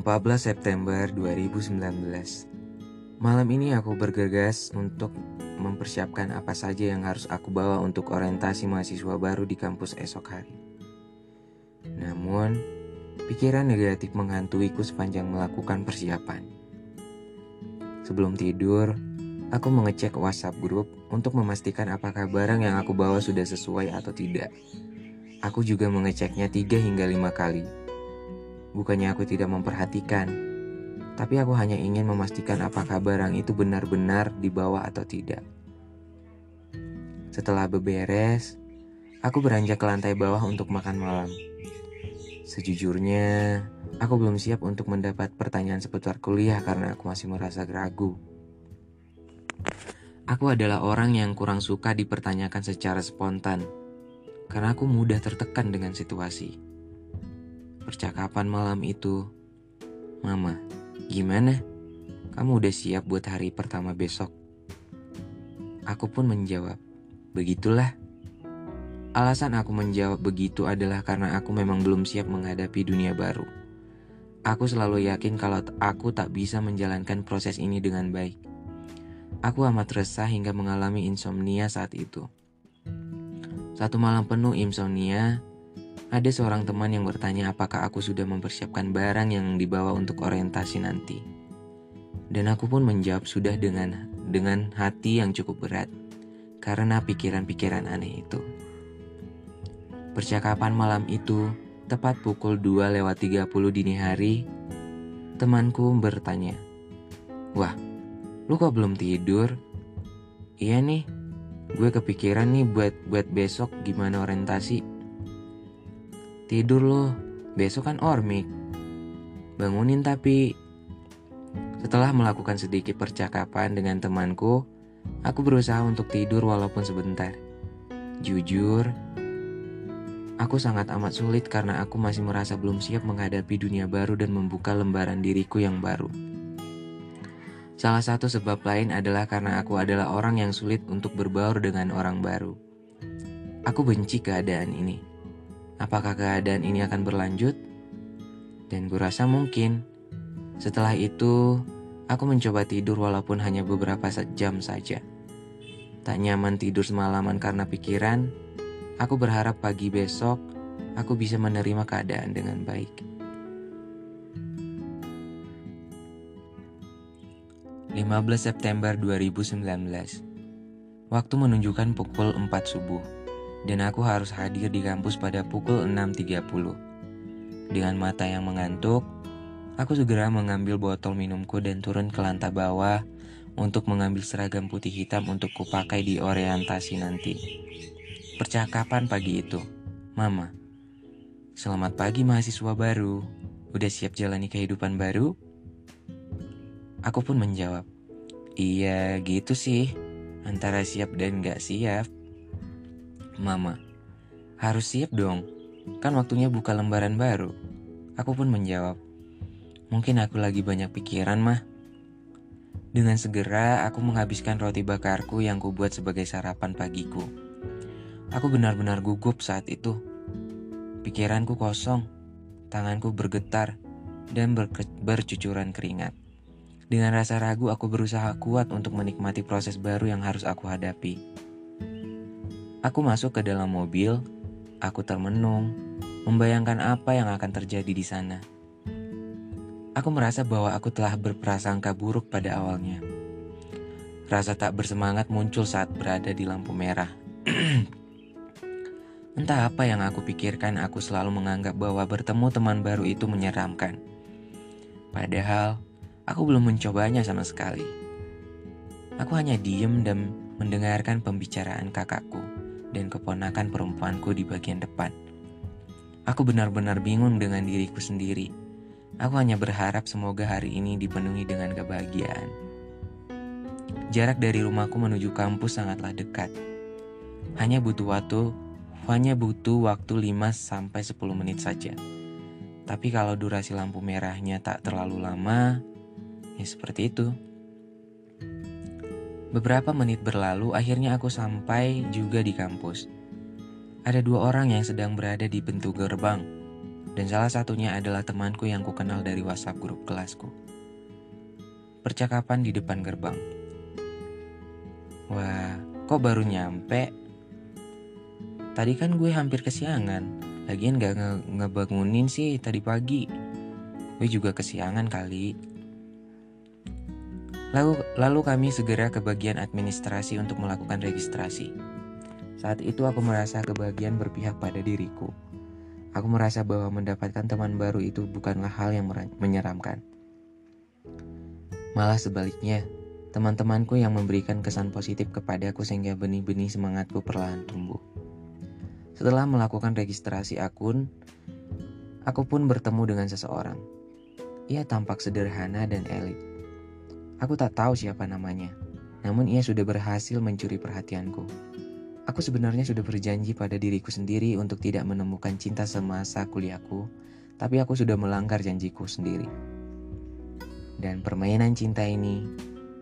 14 September 2019 Malam ini aku bergegas untuk mempersiapkan apa saja yang harus aku bawa untuk orientasi mahasiswa baru di kampus esok hari. Namun, pikiran negatif menghantuiku sepanjang melakukan persiapan. Sebelum tidur, aku mengecek WhatsApp grup untuk memastikan apakah barang yang aku bawa sudah sesuai atau tidak. Aku juga mengeceknya 3 hingga 5 kali Bukannya aku tidak memperhatikan, tapi aku hanya ingin memastikan apakah barang itu benar-benar dibawa atau tidak. Setelah beberes, aku beranjak ke lantai bawah untuk makan malam. Sejujurnya, aku belum siap untuk mendapat pertanyaan seputar kuliah karena aku masih merasa ragu. Aku adalah orang yang kurang suka dipertanyakan secara spontan, karena aku mudah tertekan dengan situasi percakapan malam itu. Mama, gimana? Kamu udah siap buat hari pertama besok? Aku pun menjawab, begitulah. Alasan aku menjawab begitu adalah karena aku memang belum siap menghadapi dunia baru. Aku selalu yakin kalau aku tak bisa menjalankan proses ini dengan baik. Aku amat resah hingga mengalami insomnia saat itu. Satu malam penuh insomnia, ada seorang teman yang bertanya apakah aku sudah mempersiapkan barang yang dibawa untuk orientasi nanti. Dan aku pun menjawab sudah dengan dengan hati yang cukup berat karena pikiran-pikiran aneh itu. Percakapan malam itu tepat pukul 2 lewat 30 dini hari, temanku bertanya, Wah, lu kok belum tidur? Iya nih, gue kepikiran nih buat buat besok gimana orientasi. Tidur loh, besok kan ormik. Bangunin tapi. Setelah melakukan sedikit percakapan dengan temanku, aku berusaha untuk tidur walaupun sebentar. Jujur, aku sangat amat sulit karena aku masih merasa belum siap menghadapi dunia baru dan membuka lembaran diriku yang baru. Salah satu sebab lain adalah karena aku adalah orang yang sulit untuk berbaur dengan orang baru. Aku benci keadaan ini. Apakah keadaan ini akan berlanjut? Dan kurasa mungkin. Setelah itu, aku mencoba tidur walaupun hanya beberapa jam saja. Tak nyaman tidur semalaman karena pikiran, aku berharap pagi besok aku bisa menerima keadaan dengan baik. ...15 September 2019 Waktu menunjukkan pukul 4 subuh dan aku harus hadir di kampus pada pukul 6.30. Dengan mata yang mengantuk, aku segera mengambil botol minumku dan turun ke lantai bawah untuk mengambil seragam putih hitam untuk kupakai di orientasi nanti. Percakapan pagi itu, Mama, selamat pagi mahasiswa baru. Udah siap jalani kehidupan baru? Aku pun menjawab, iya gitu sih, antara siap dan gak siap. Mama, harus siap dong, kan waktunya buka lembaran baru. Aku pun menjawab, mungkin aku lagi banyak pikiran mah. Dengan segera aku menghabiskan roti bakarku yang kubuat sebagai sarapan pagiku. Aku benar-benar gugup saat itu. Pikiranku kosong, tanganku bergetar, dan bercucuran keringat. Dengan rasa ragu aku berusaha kuat untuk menikmati proses baru yang harus aku hadapi. Aku masuk ke dalam mobil, aku termenung, membayangkan apa yang akan terjadi di sana. Aku merasa bahwa aku telah berprasangka buruk pada awalnya. Rasa tak bersemangat muncul saat berada di lampu merah. Entah apa yang aku pikirkan, aku selalu menganggap bahwa bertemu teman baru itu menyeramkan. Padahal, aku belum mencobanya sama sekali. Aku hanya diem dan mendengarkan pembicaraan kakakku dan keponakan perempuanku di bagian depan. Aku benar-benar bingung dengan diriku sendiri. Aku hanya berharap semoga hari ini dipenuhi dengan kebahagiaan. Jarak dari rumahku menuju kampus sangatlah dekat. Hanya butuh waktu, hanya butuh waktu 5 sampai 10 menit saja. Tapi kalau durasi lampu merahnya tak terlalu lama, ya seperti itu. Beberapa menit berlalu, akhirnya aku sampai juga di kampus. Ada dua orang yang sedang berada di pintu gerbang, dan salah satunya adalah temanku yang ku kenal dari WhatsApp grup kelasku. Percakapan di depan gerbang. Wah, kok baru nyampe? Tadi kan gue hampir kesiangan. Lagian gak nge ngebangunin sih tadi pagi. Gue juga kesiangan kali. Lalu, lalu kami segera ke bagian administrasi untuk melakukan registrasi. Saat itu aku merasa kebahagiaan berpihak pada diriku. Aku merasa bahwa mendapatkan teman baru itu bukanlah hal yang menyeramkan. Malah sebaliknya, teman-temanku yang memberikan kesan positif kepadaku sehingga benih-benih semangatku perlahan tumbuh. Setelah melakukan registrasi akun, aku pun bertemu dengan seseorang. Ia tampak sederhana dan elit. Aku tak tahu siapa namanya, namun ia sudah berhasil mencuri perhatianku. Aku sebenarnya sudah berjanji pada diriku sendiri untuk tidak menemukan cinta semasa kuliahku, tapi aku sudah melanggar janjiku sendiri. Dan permainan cinta ini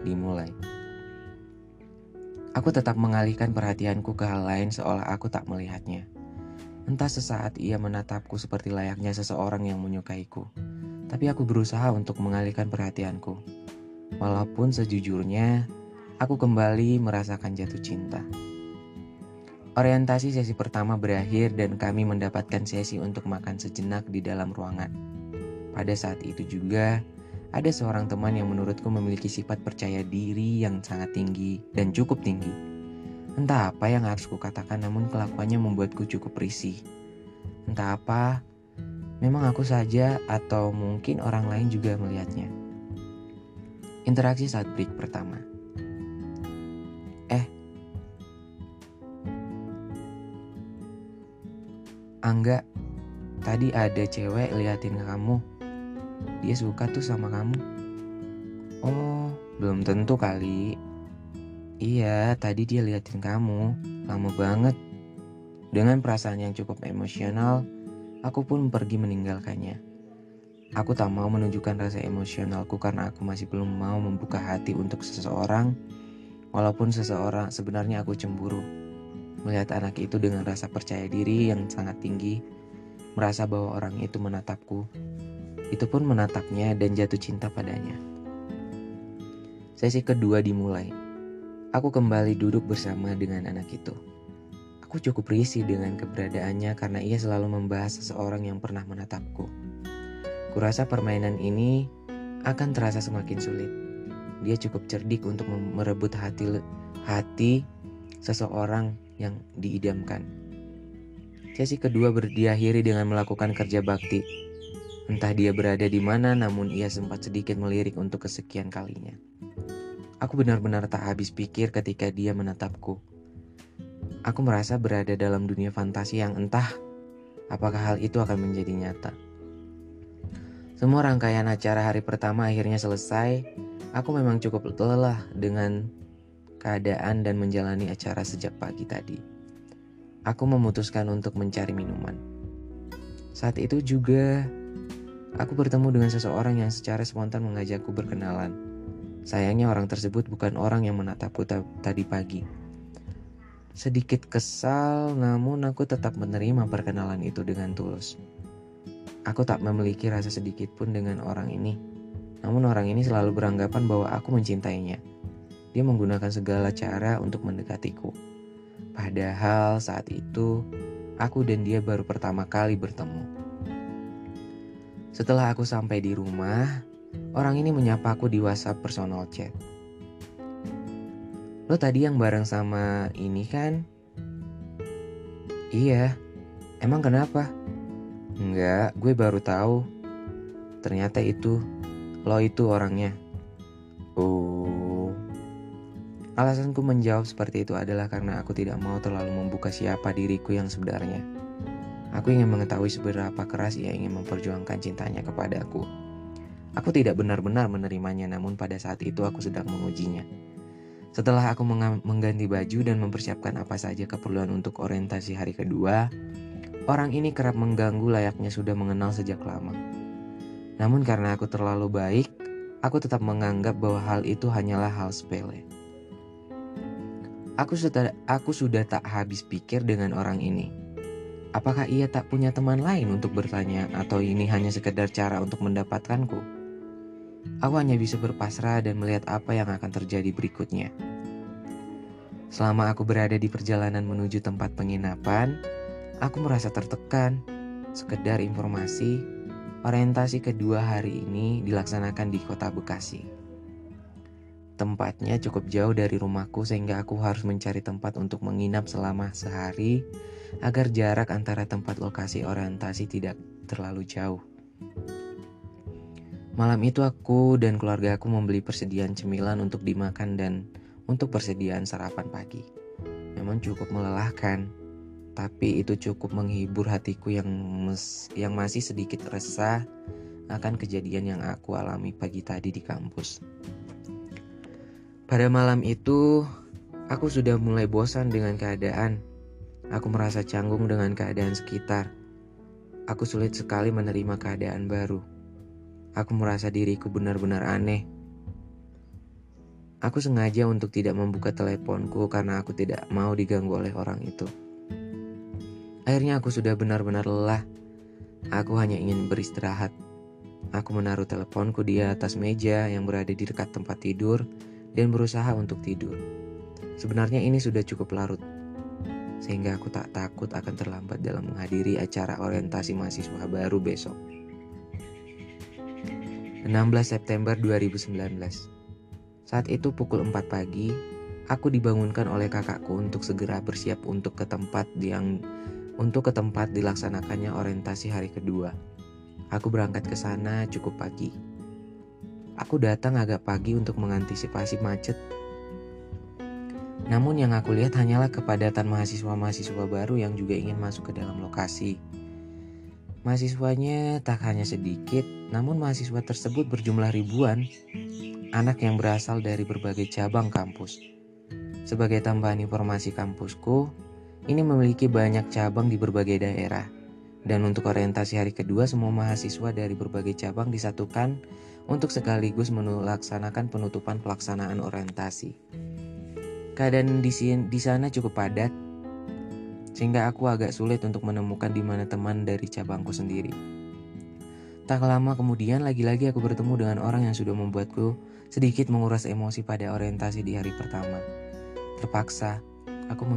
dimulai. Aku tetap mengalihkan perhatianku ke hal lain seolah aku tak melihatnya. Entah sesaat ia menatapku seperti layaknya seseorang yang menyukaiku. Tapi aku berusaha untuk mengalihkan perhatianku. Walaupun sejujurnya, aku kembali merasakan jatuh cinta. Orientasi sesi pertama berakhir dan kami mendapatkan sesi untuk makan sejenak di dalam ruangan. Pada saat itu juga, ada seorang teman yang menurutku memiliki sifat percaya diri yang sangat tinggi dan cukup tinggi. Entah apa yang harus kukatakan namun kelakuannya membuatku cukup risih. Entah apa, memang aku saja atau mungkin orang lain juga melihatnya. Interaksi saat break pertama. Angga, tadi ada cewek liatin kamu. Dia suka tuh sama kamu. Oh, belum tentu kali. Iya, tadi dia liatin kamu. Lama banget. Dengan perasaan yang cukup emosional, aku pun pergi meninggalkannya. Aku tak mau menunjukkan rasa emosionalku karena aku masih belum mau membuka hati untuk seseorang, walaupun seseorang sebenarnya aku cemburu. Melihat anak itu dengan rasa percaya diri yang sangat tinggi, merasa bahwa orang itu menatapku. Itu pun menatapnya dan jatuh cinta padanya. Sesi kedua dimulai. Aku kembali duduk bersama dengan anak itu. Aku cukup risih dengan keberadaannya karena ia selalu membahas seseorang yang pernah menatapku. Kurasa permainan ini akan terasa semakin sulit. Dia cukup cerdik untuk merebut hati hati seseorang yang diidamkan. Sesi kedua berdiakhiri dengan melakukan kerja bakti. Entah dia berada di mana, namun ia sempat sedikit melirik untuk kesekian kalinya. Aku benar-benar tak habis pikir ketika dia menatapku. Aku merasa berada dalam dunia fantasi yang entah apakah hal itu akan menjadi nyata. Semua rangkaian acara hari pertama akhirnya selesai. Aku memang cukup lelah dengan keadaan dan menjalani acara sejak pagi tadi. Aku memutuskan untuk mencari minuman. Saat itu juga aku bertemu dengan seseorang yang secara spontan mengajakku berkenalan. Sayangnya orang tersebut bukan orang yang menatapku tadi pagi. Sedikit kesal, namun aku tetap menerima perkenalan itu dengan tulus. Aku tak memiliki rasa sedikit pun dengan orang ini. Namun orang ini selalu beranggapan bahwa aku mencintainya. Dia menggunakan segala cara untuk mendekatiku. Padahal saat itu aku dan dia baru pertama kali bertemu. Setelah aku sampai di rumah, orang ini menyapa aku di WhatsApp personal chat. Lo tadi yang bareng sama ini kan? Iya. Emang kenapa? Enggak, gue baru tahu. Ternyata itu lo itu orangnya. Oh. Alasanku menjawab seperti itu adalah karena aku tidak mau terlalu membuka siapa diriku yang sebenarnya. Aku ingin mengetahui seberapa keras ia ingin memperjuangkan cintanya kepada aku. Aku tidak benar-benar menerimanya, namun pada saat itu aku sedang mengujinya. Setelah aku mengganti baju dan mempersiapkan apa saja keperluan untuk orientasi hari kedua, orang ini kerap mengganggu layaknya sudah mengenal sejak lama. Namun karena aku terlalu baik, aku tetap menganggap bahwa hal itu hanyalah hal sepele. Aku sudah, aku sudah tak habis pikir dengan orang ini. Apakah ia tak punya teman lain untuk bertanya atau ini hanya sekedar cara untuk mendapatkanku? Aku hanya bisa berpasrah dan melihat apa yang akan terjadi berikutnya. Selama aku berada di perjalanan menuju tempat penginapan, aku merasa tertekan. Sekedar informasi, orientasi kedua hari ini dilaksanakan di kota Bekasi. Tempatnya cukup jauh dari rumahku sehingga aku harus mencari tempat untuk menginap selama sehari agar jarak antara tempat lokasi orientasi tidak terlalu jauh. Malam itu aku dan keluarga aku membeli persediaan cemilan untuk dimakan dan untuk persediaan sarapan pagi. Memang cukup melelahkan, tapi itu cukup menghibur hatiku yang mes, yang masih sedikit resah akan kejadian yang aku alami pagi tadi di kampus. Pada malam itu, aku sudah mulai bosan dengan keadaan Aku merasa canggung dengan keadaan sekitar. Aku sulit sekali menerima keadaan baru. Aku merasa diriku benar-benar aneh. Aku sengaja untuk tidak membuka teleponku karena aku tidak mau diganggu oleh orang itu. Akhirnya aku sudah benar-benar lelah. Aku hanya ingin beristirahat. Aku menaruh teleponku di atas meja yang berada di dekat tempat tidur dan berusaha untuk tidur. Sebenarnya ini sudah cukup larut sehingga aku tak takut akan terlambat dalam menghadiri acara orientasi mahasiswa baru besok. 16 September 2019 Saat itu pukul 4 pagi, aku dibangunkan oleh kakakku untuk segera bersiap untuk ke tempat yang untuk ke tempat dilaksanakannya orientasi hari kedua. Aku berangkat ke sana cukup pagi. Aku datang agak pagi untuk mengantisipasi macet namun yang aku lihat hanyalah kepadatan mahasiswa-mahasiswa baru yang juga ingin masuk ke dalam lokasi. Mahasiswanya tak hanya sedikit, namun mahasiswa tersebut berjumlah ribuan, anak yang berasal dari berbagai cabang kampus. Sebagai tambahan informasi kampusku, ini memiliki banyak cabang di berbagai daerah. Dan untuk orientasi hari kedua, semua mahasiswa dari berbagai cabang disatukan untuk sekaligus melaksanakan penutupan pelaksanaan orientasi. Keadaan di, di sana cukup padat, sehingga aku agak sulit untuk menemukan di mana teman dari cabangku sendiri. Tak lama kemudian, lagi-lagi aku bertemu dengan orang yang sudah membuatku sedikit menguras emosi pada orientasi di hari pertama. Terpaksa, aku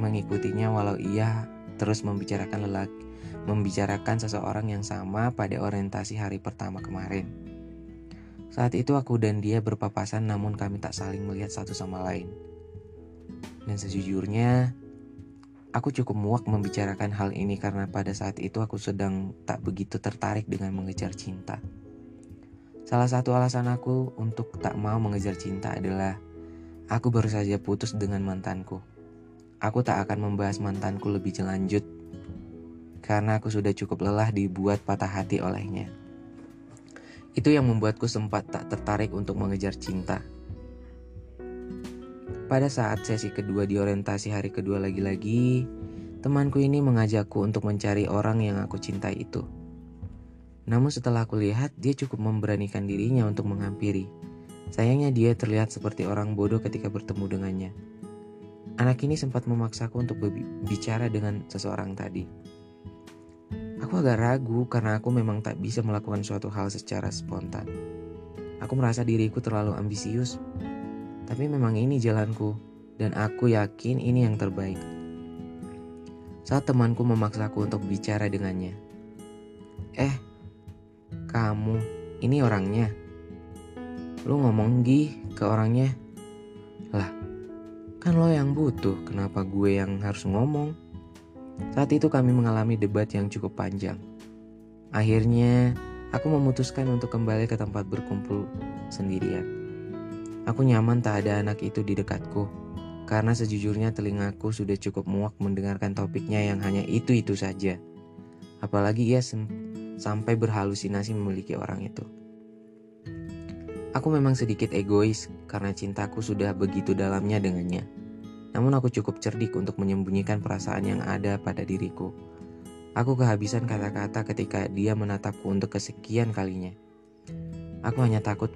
mengikutinya walau ia terus membicarakan lelaki, membicarakan seseorang yang sama pada orientasi hari pertama kemarin. Saat itu aku dan dia berpapasan namun kami tak saling melihat satu sama lain. Dan sejujurnya, aku cukup muak membicarakan hal ini karena pada saat itu aku sedang tak begitu tertarik dengan mengejar cinta. Salah satu alasan aku untuk tak mau mengejar cinta adalah aku baru saja putus dengan mantanku. Aku tak akan membahas mantanku lebih lanjut karena aku sudah cukup lelah dibuat patah hati olehnya. Itu yang membuatku sempat tak tertarik untuk mengejar cinta. Pada saat sesi kedua di orientasi hari kedua lagi-lagi, temanku ini mengajakku untuk mencari orang yang aku cintai itu. Namun setelah aku lihat, dia cukup memberanikan dirinya untuk menghampiri. Sayangnya dia terlihat seperti orang bodoh ketika bertemu dengannya. Anak ini sempat memaksaku untuk berbicara dengan seseorang tadi. Aku agak ragu karena aku memang tak bisa melakukan suatu hal secara spontan. Aku merasa diriku terlalu ambisius tapi memang ini jalanku, dan aku yakin ini yang terbaik. Saat temanku memaksaku untuk bicara dengannya, eh, Kamu, ini orangnya. Lu ngomong gih ke orangnya. Kan lo yang butuh, kenapa gue yang harus ngomong? Saat itu kami mengalami debat yang cukup panjang. Akhirnya, aku memutuskan untuk kembali ke tempat berkumpul sendirian. Aku nyaman tak ada anak itu di dekatku, karena sejujurnya telingaku sudah cukup muak mendengarkan topiknya yang hanya itu-itu saja. Apalagi ia sampai berhalusinasi memiliki orang itu. Aku memang sedikit egois karena cintaku sudah begitu dalamnya dengannya. Namun aku cukup cerdik untuk menyembunyikan perasaan yang ada pada diriku. Aku kehabisan kata-kata ketika dia menatapku untuk kesekian kalinya. Aku hanya takut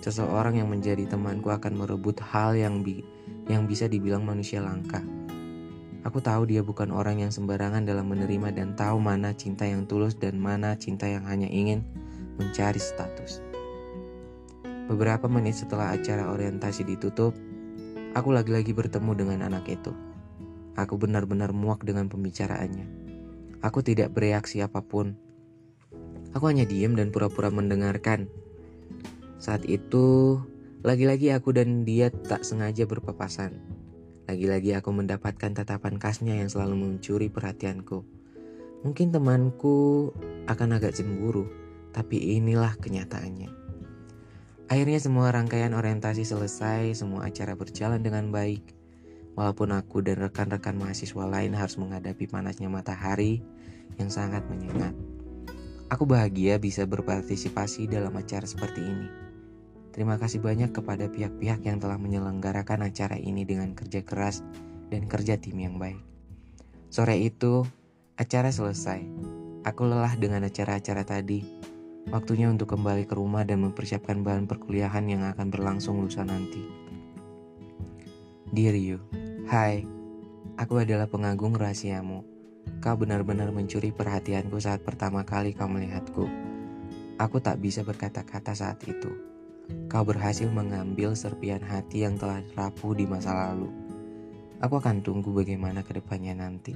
seseorang yang menjadi temanku akan merebut hal yang bi yang bisa dibilang manusia langka. Aku tahu dia bukan orang yang sembarangan dalam menerima dan tahu mana cinta yang tulus dan mana cinta yang hanya ingin mencari status. Beberapa menit setelah acara orientasi ditutup, aku lagi-lagi bertemu dengan anak itu. Aku benar-benar muak dengan pembicaraannya. Aku tidak bereaksi apa pun. Aku hanya diam dan pura-pura mendengarkan. Saat itu, lagi-lagi aku dan dia tak sengaja berpapasan. Lagi-lagi aku mendapatkan tatapan khasnya yang selalu mencuri perhatianku. Mungkin temanku akan agak cemburu, tapi inilah kenyataannya. Akhirnya semua rangkaian orientasi selesai, semua acara berjalan dengan baik. Walaupun aku dan rekan-rekan mahasiswa lain harus menghadapi panasnya matahari yang sangat menyengat. Aku bahagia bisa berpartisipasi dalam acara seperti ini. Terima kasih banyak kepada pihak-pihak yang telah menyelenggarakan acara ini dengan kerja keras dan kerja tim yang baik. Sore itu, acara selesai. Aku lelah dengan acara-acara tadi. Waktunya untuk kembali ke rumah dan mempersiapkan bahan perkuliahan yang akan berlangsung lusa nanti. Dear you, hai, aku adalah pengagum rahasiamu. Kau benar-benar mencuri perhatianku saat pertama kali kau melihatku. Aku tak bisa berkata-kata saat itu. Kau berhasil mengambil serpian hati yang telah rapuh di masa lalu. Aku akan tunggu bagaimana ke depannya nanti.